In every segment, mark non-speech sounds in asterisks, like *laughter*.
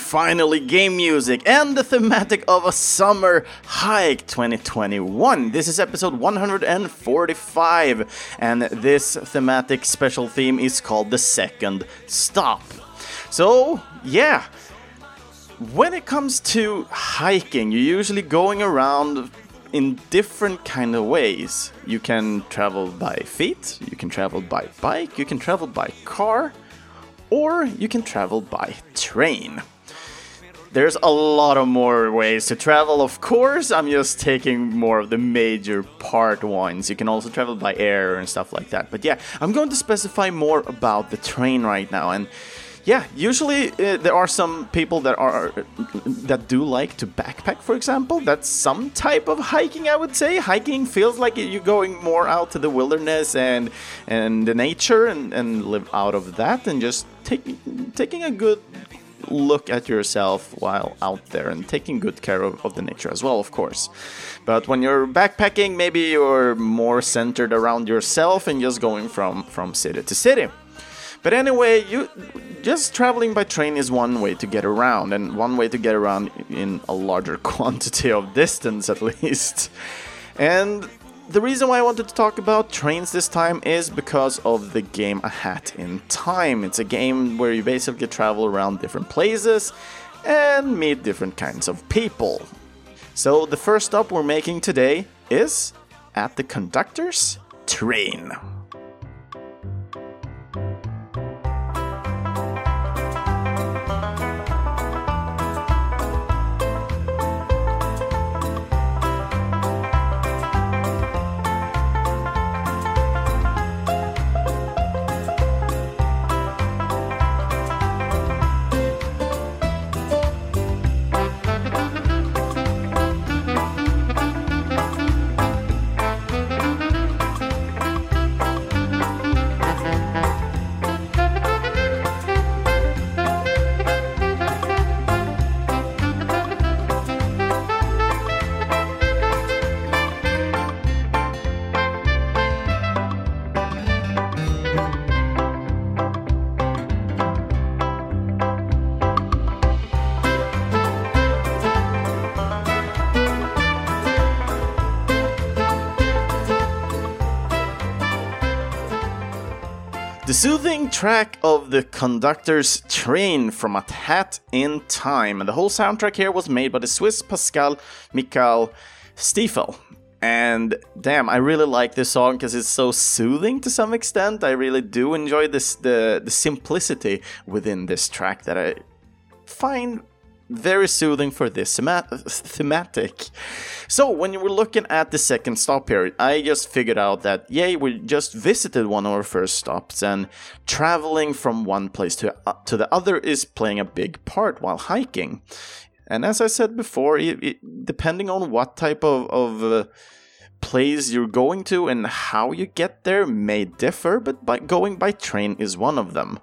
finally game music and the thematic of a summer hike 2021. This is episode 145, and this thematic special theme is called the second stop. So, yeah, when it comes to hiking, you're usually going around in different kind of ways. You can travel by feet, you can travel by bike, you can travel by car or you can travel by train. There's a lot of more ways to travel, of course. I'm just taking more of the major part ones. You can also travel by air and stuff like that. But yeah, I'm going to specify more about the train right now. And yeah, usually uh, there are some people that are that do like to backpack, for example. That's some type of hiking, I would say. Hiking feels like you're going more out to the wilderness and and the nature and, and live out of that and just taking taking a good look at yourself while out there and taking good care of, of the nature as well, of course. But when you're backpacking, maybe you're more centered around yourself and just going from from city to city. But anyway, you just traveling by train is one way to get around, and one way to get around in a larger *laughs* quantity of distance at least. And the reason why I wanted to talk about trains this time is because of the game A Hat in Time. It's a game where you basically travel around different places and meet different kinds of people. So the first stop we're making today is at the conductor's train. Soothing track of the conductor's train from A Hat in Time. And the whole soundtrack here was made by the Swiss Pascal Michael Stiefel. And damn, I really like this song because it's so soothing to some extent. I really do enjoy this the the simplicity within this track that I find very soothing for this thematic. So, when you were looking at the second stop here, I just figured out that, yay, we just visited one of our first stops, and traveling from one place to, uh, to the other is playing a big part while hiking. And as I said before, it, it, depending on what type of, of uh, place you're going to and how you get there may differ, but by going by train is one of them.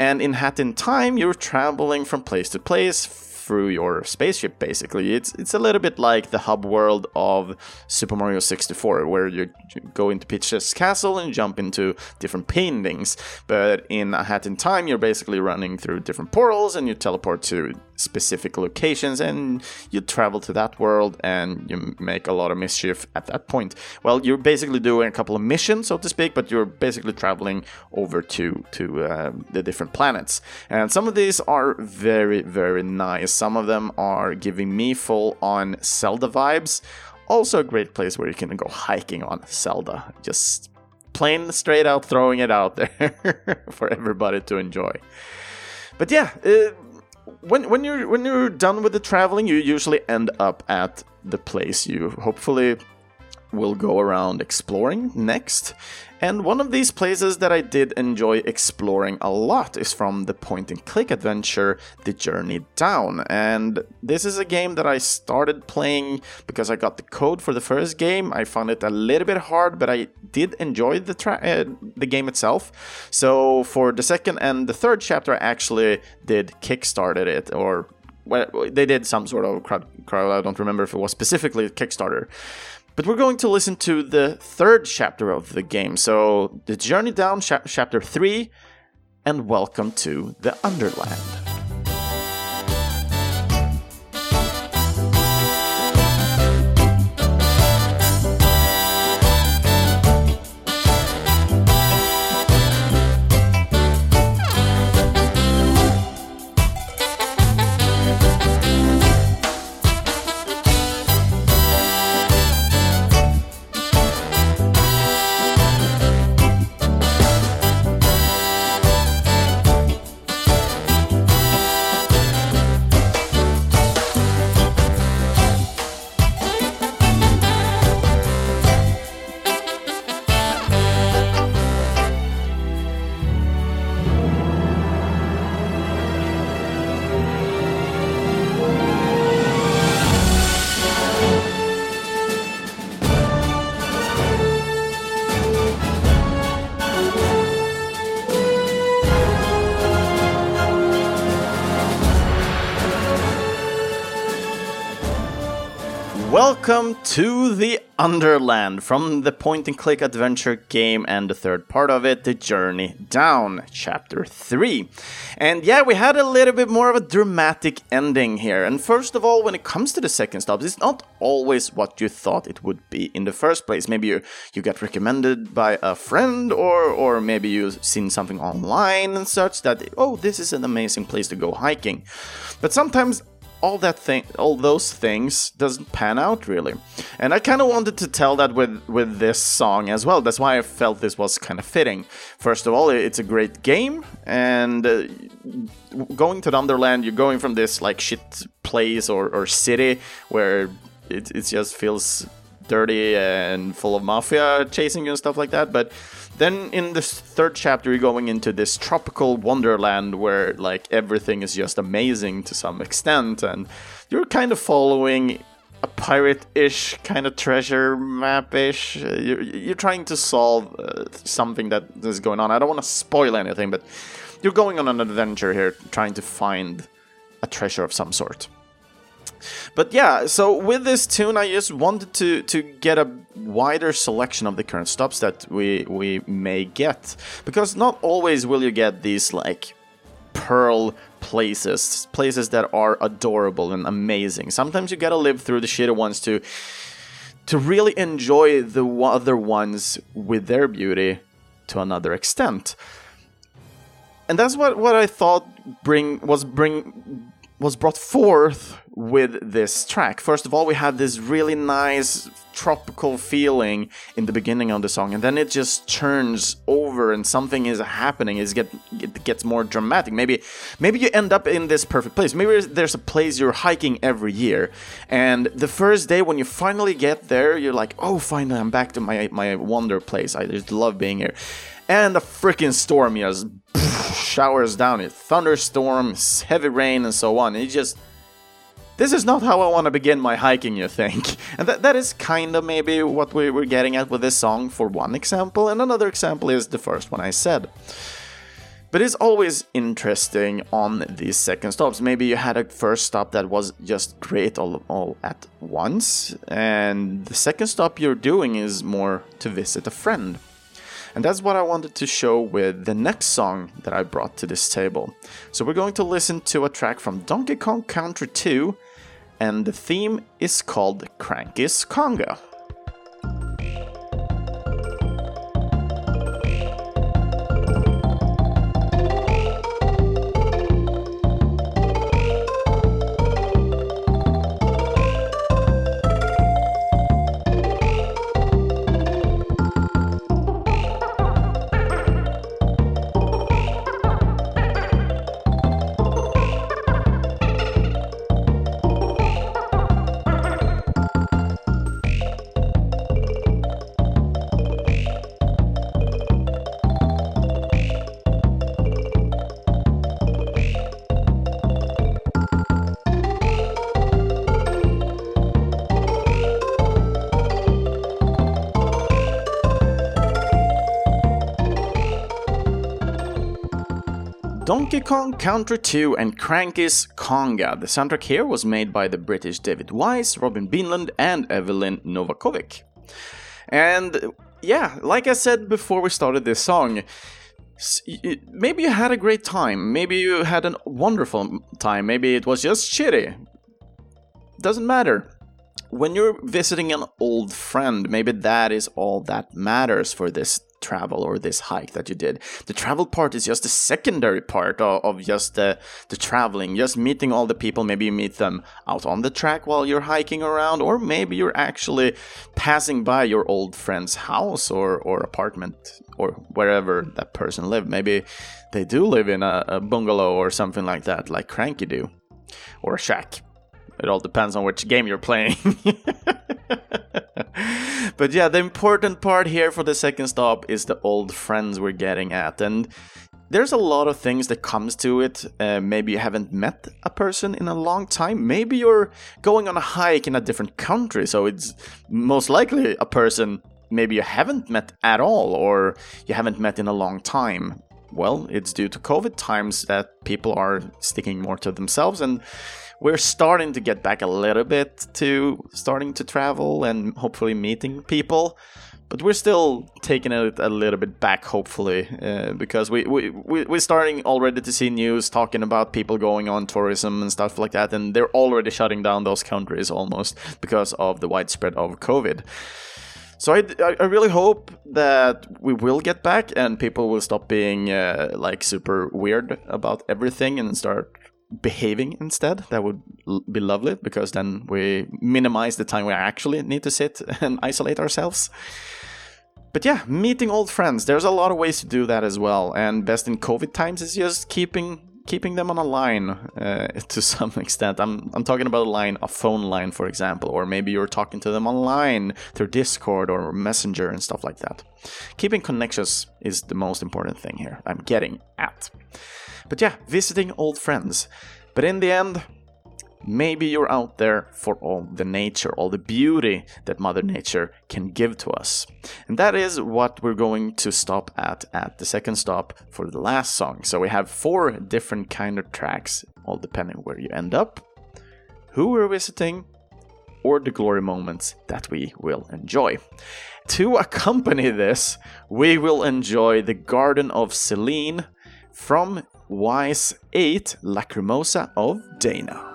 And in Hat in Time, you're traveling from place to place through your spaceship basically. It's it's a little bit like the hub world of Super Mario 64 where you go into Peach's castle and jump into different paintings. But in A Hat in Time you're basically running through different portals and you teleport to specific locations and you travel to that world and you make a lot of mischief at that point. Well, you're basically doing a couple of missions, so to speak, but you're basically traveling over to to uh, the different planets. And some of these are very very nice. Some of them are giving me full on Zelda vibes. Also, a great place where you can go hiking on Zelda. Just plain straight out throwing it out *laughs* there for everybody to enjoy. But yeah, uh, when when you're when you're done with the traveling, you usually end up at the place you hopefully will go around exploring next. And one of these places that I did enjoy exploring a lot is from the point and click adventure The Journey Down. And this is a game that I started playing because I got the code for the first game. I found it a little bit hard, but I did enjoy the tra- uh, the game itself. So for the second and the third chapter I actually did kickstarted it or well, they did some sort of crowd, crowd. I don't remember if it was specifically Kickstarter, but we're going to listen to the third chapter of the game. So, The Journey Down, cha- chapter 3, and welcome to the Underland. Welcome to the Underland from the point and click adventure game and the third part of it, The Journey Down, Chapter 3. And yeah, we had a little bit more of a dramatic ending here. And first of all, when it comes to the second stops, it's not always what you thought it would be in the first place. Maybe you, you recommended by a friend, or, or maybe you've seen something online and such that, oh, this is an amazing place to go hiking. But sometimes all that thing all those things doesn't pan out really. And i kind of wanted to tell that with with this song as well. That's why i felt this was kind of fitting. First of all it's a great game and uh, going to the underland you're going from this like shit place or, or city where it, it just feels dirty and full of mafia chasing you and stuff like that but then in this third chapter, you're going into this tropical wonderland where like everything is just amazing to some extent, and you're kind of following a pirate-ish kind of treasure map-ish. You're, you're trying to solve uh, something that is going on. I don't want to spoil anything, but you're going on an adventure here, trying to find a treasure of some sort. But yeah, so with this tune, I just wanted to to get a wider selection of the current stops that we we may get, because not always will you get these like pearl places, places that are adorable and amazing. Sometimes you gotta live through the shitty ones to to really enjoy the other ones with their beauty to another extent. And that's what, what I thought bring was bring was brought forth with this track. First of all, we had this really nice tropical feeling in the beginning of the song, and then it just turns over and something is happening. It, get, it gets more dramatic. Maybe, maybe you end up in this perfect place. Maybe there's a place you're hiking every year, and the first day when you finally get there, you're like, "Oh, finally, I'm back to my my wonder place. I just love being here." And a freaking storm just showers down. It thunderstorms, heavy rain, and so on. It just this is not how I want to begin my hiking, you think? *laughs* And that, that is kind of maybe what we were getting at with this song for one example, and another example is the first one I said. But it's always interesting on these second stops. Maybe you had a first stop that was just great all, all at once, and the second stop you're doing is more to visit a friend. And that's what I wanted to show with the next song that I brought to this table. So we're going to listen to a track from Donkey Kong Country 2 and the theme is called Cranky's Conga. Donkey Kong Country 2 and Cranky's Conga. The soundtrack here was made by the British David Wise, Robin Beanland, and Eveline Novakovic. And yeah, like I said before we started this song, maybe you had a great time, maybe you had a wonderful time, maybe it was just shitty. Doesn't matter. When you're visiting an old friend, maybe that is all that matters for this travel or this hike that you did. The travel part is just a secondary part of, of just the, the traveling, just meeting all the people. Maybe you meet them out on the track while you're hiking around, or maybe you're actually passing by your old friend's house or, or apartment or wherever that person lived. Maybe they do live in a, a bungalow or something like that, like Cranky do, or a shack. It all depends on which game you're playing. *laughs* *laughs* but yeah, the important part here for the second stop is the old friends we're getting at. And there's a lot of things that comes to it. Uh, maybe you haven't met a person in a long time. Maybe you're going on a hike in a different country, so it's most likely a person maybe you haven't met at all or you haven't met in a long time. well, it's due to COVID times that people are sticking more to themselves and we're starting to get back a little bit to starting to travel and hopefully meeting people but we're still taking it a little bit back, hopefully, uh, because we, we, we, we're starting already to see news talking about people going on tourism and stuff like that, and they're already shutting down those countries almost because of the widespread of COVID. So I, I really hope that we will get back and people will stop being uh, like super weird about everything and start behaving instead. That would be lovely because then we minimize the time we actually need to sit *laughs* and isolate ourselves. But yeah, meeting old friends. There's a lot of ways to do that as well, and best in COVID times is just keeping keeping them on a line uh, *laughs* to some extent. I'm I'm talking about a line, a phone line, for example, or maybe you're talking to them online through Discord or Messenger and stuff like that. Keeping connections is the most important thing here. I'm getting at. But yeah, visiting old friends. But in the end, Maybe you're out there for all the nature, all the beauty that Mother Nature can give to us. And that is what we're going to stop at at the second stop for the last song. So we have four different kind of tracks, all depending where you end up, who we're visiting, or the glory moments that we will enjoy. To accompany this, we will enjoy the Garden of Selene from Ys 8 Lacrimosa of Dana.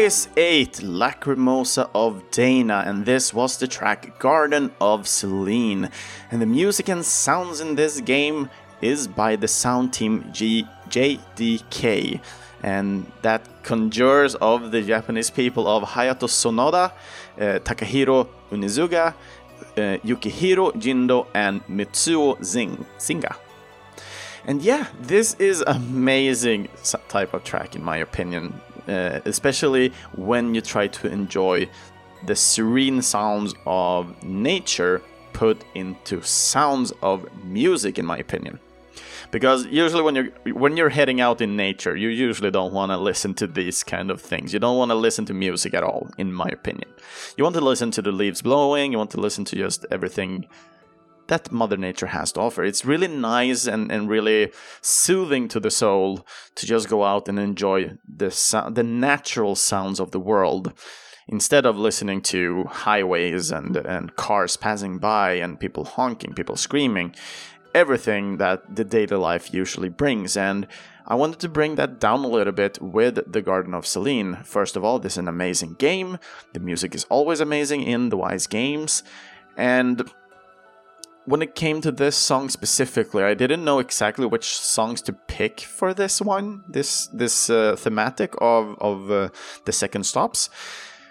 Ys 8 Lacrimosa of Dana, and this was the track Garden of Selene. And the music and sounds in this game is by the sound team G- JDK, and that conjures of the Japanese people of Hayato Sonoda, uh, Takahiro Unisuga, uh, Yukihiro Jindo, and Mitsuo Zing- Singa. And yeah, this is amazing type of track in my opinion uh, especially when you try to enjoy the serene sounds of nature put into sounds of music in my opinion. Because usually when you're when you're heading out in nature you usually don't want to listen to these kind of things. You don't want to listen to music at all in my opinion. You want to listen to the leaves blowing you want to listen to just everything that Mother Nature has to offer. It's really nice and, and really soothing to the soul to just go out and enjoy the, so- the natural sounds of the world instead of listening to highways and, and cars passing by and people honking, people screaming, everything that the daily life usually brings. And I wanted to bring that down a little bit with The Garden of Selene. First of all, this is an amazing game. The music is always amazing in the Ys games. And when it came to this song specifically, I didn't know exactly which songs to pick for this one, this this uh, thematic of of uh, the second stops.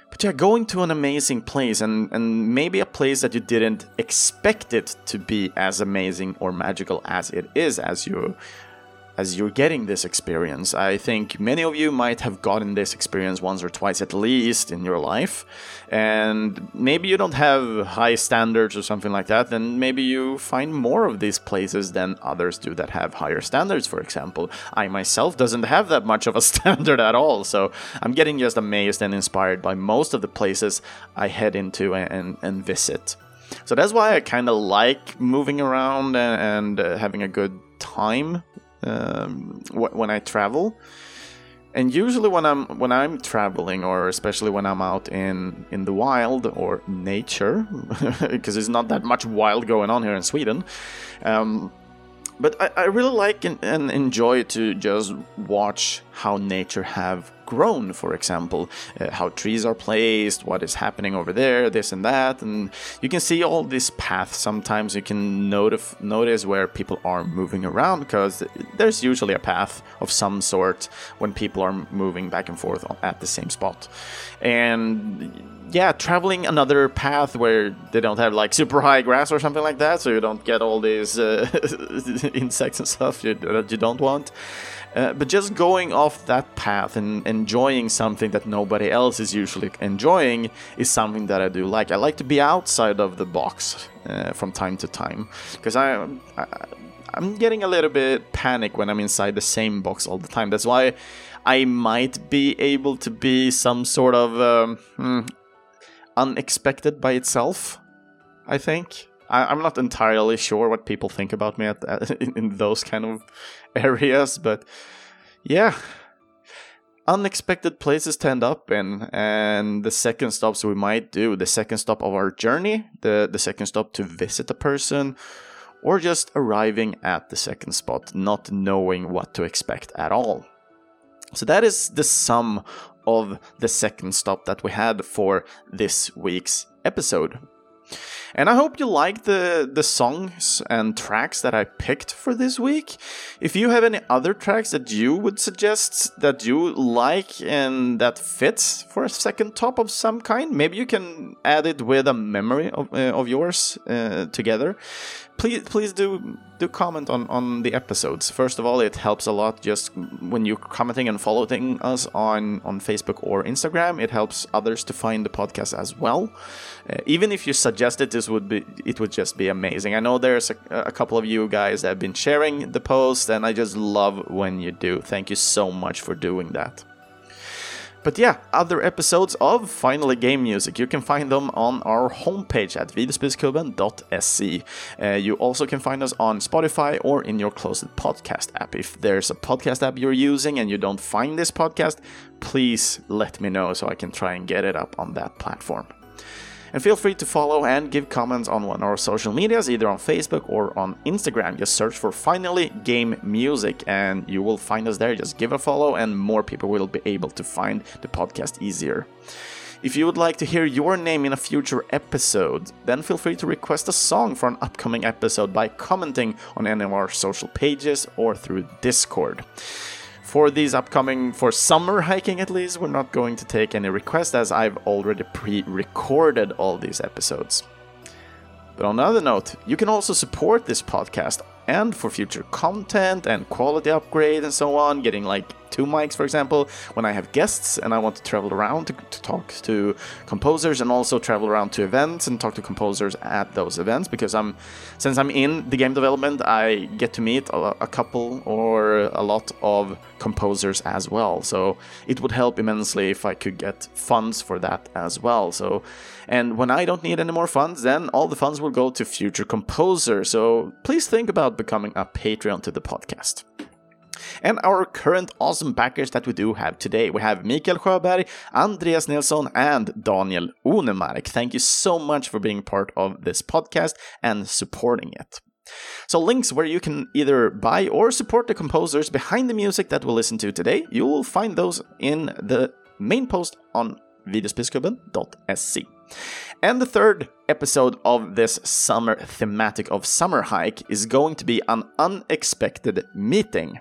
But yeah, going to an amazing place and and maybe a place that you didn't expect it to be as amazing or magical as it is, as you as you're getting this experience. I think many of you might have gotten this experience once or twice at least in your life, and maybe you don't have high standards or something like that, then maybe you find more of these places than others do that have higher standards, for example. I myself doesn't have that much of a *laughs* standard at all, so I'm getting just amazed and inspired by most of the places I head into and, and visit. So that's why I kind of like moving around and, and uh, having a good time um, wh- when I travel. And usually when I'm when I'm traveling, or especially when I'm out in in the wild or nature, *laughs* because there's not that much wild going on here in Sweden. Um, but I, I really like and, and enjoy to just watch how nature have grown, for example, uh, how trees are placed, what is happening over there, this and that, and you can see all these paths. Sometimes you can notif- notice where people are moving around because there's usually a path of some sort when people are moving back and forth at the same spot, and yeah, traveling another path where they don't have like super high grass or something like that, so you don't get all these uh, *laughs* insects and stuff you, that you don't want. Uh, but just going off that path and enjoying something that nobody else is usually enjoying is something that I do like. I like to be outside of the box uh, from time to time because I, I I'm getting a little bit panic when I'm inside the same box all the time. That's why I might be able to be some sort of um, hmm, unexpected by itself. I think I, am not entirely sure what people think about me at, at, *laughs* in, those kind of areas, but yeah, unexpected places to end up in and the second stops we might do the second stop of our journey the the second stop to visit a person or just arriving at the second spot not knowing what to expect at all so that is the sum of the second stop that we had for this week's episode. And I hope you like the, the songs and tracks that I picked for this week. If you have any other tracks that you would suggest that you like and that fits for a second top of some kind, maybe you can add it with a memory of, uh, of yours uh, together please please do do comment on on the episodes. First of all, it helps a lot just when you're commenting and following us on on Facebook or Instagram. It helps others to find the podcast as well. Uh, even if you suggested this would be it would just be amazing. I know there's a, a couple of you guys that have been sharing the post, and I just love when you do. Thank you so much for doing that. But yeah, other episodes of Finally Game Music, you can find them on our homepage at videospelsklubben.se. Uh, you also can find us on Spotify or in your closest podcast app. If there's a podcast app you're using and you don't find this podcast, please let me know so I can try and get it up on that platform. And feel free to follow and give comments on one of our social medias, either on Facebook or on Instagram. Just search for Finally Game Music and you will find us there. Just give a follow, and more people will be able to find the podcast easier. If you would like to hear your name in a future episode, then feel free to request a song for an upcoming episode by commenting on any of our social pages or through Discord for these upcoming for summer hiking at least we're not going to take any requests as i've already pre-recorded all these episodes. But on another note you can also support this podcast and for future content and quality upgrade and so on, getting like two mics, for example, when I have guests and I want to travel around to, to, talk to composers and also travel around to events and talk to composers at those events because I'm since I'm in the game development, I get to meet a, a couple or a lot of composers as well. So it would help immensely if I could get funds for that as well. So and when I don't need any more funds, then all the funds will go to future composers. So please think about becoming a Patreon to the podcast. And our current awesome backers that we do have today. We have Mikael Sjöberg, Andreas Nilsson, and Daniel Onemark. Thank you so much for being part of this podcast and supporting it. So, links where you can either buy or support the composers behind the music that we'll listen to today, you will find those in the main post on videospelsklubben.se. And the third episode of this summer thematic of summer hike is going to be an unexpected meeting.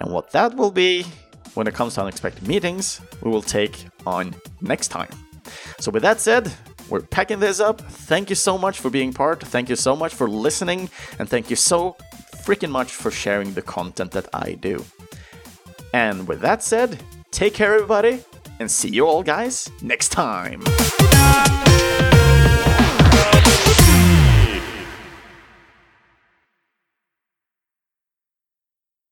And what that will be when it comes to unexpected meetings, we will take on next time. So, with that said, we're packing this up. Thank you so much for being part. Thank you so much for listening. And thank you so freaking much for sharing the content that I do. And with that said, take care, everybody, and see you all guys next time.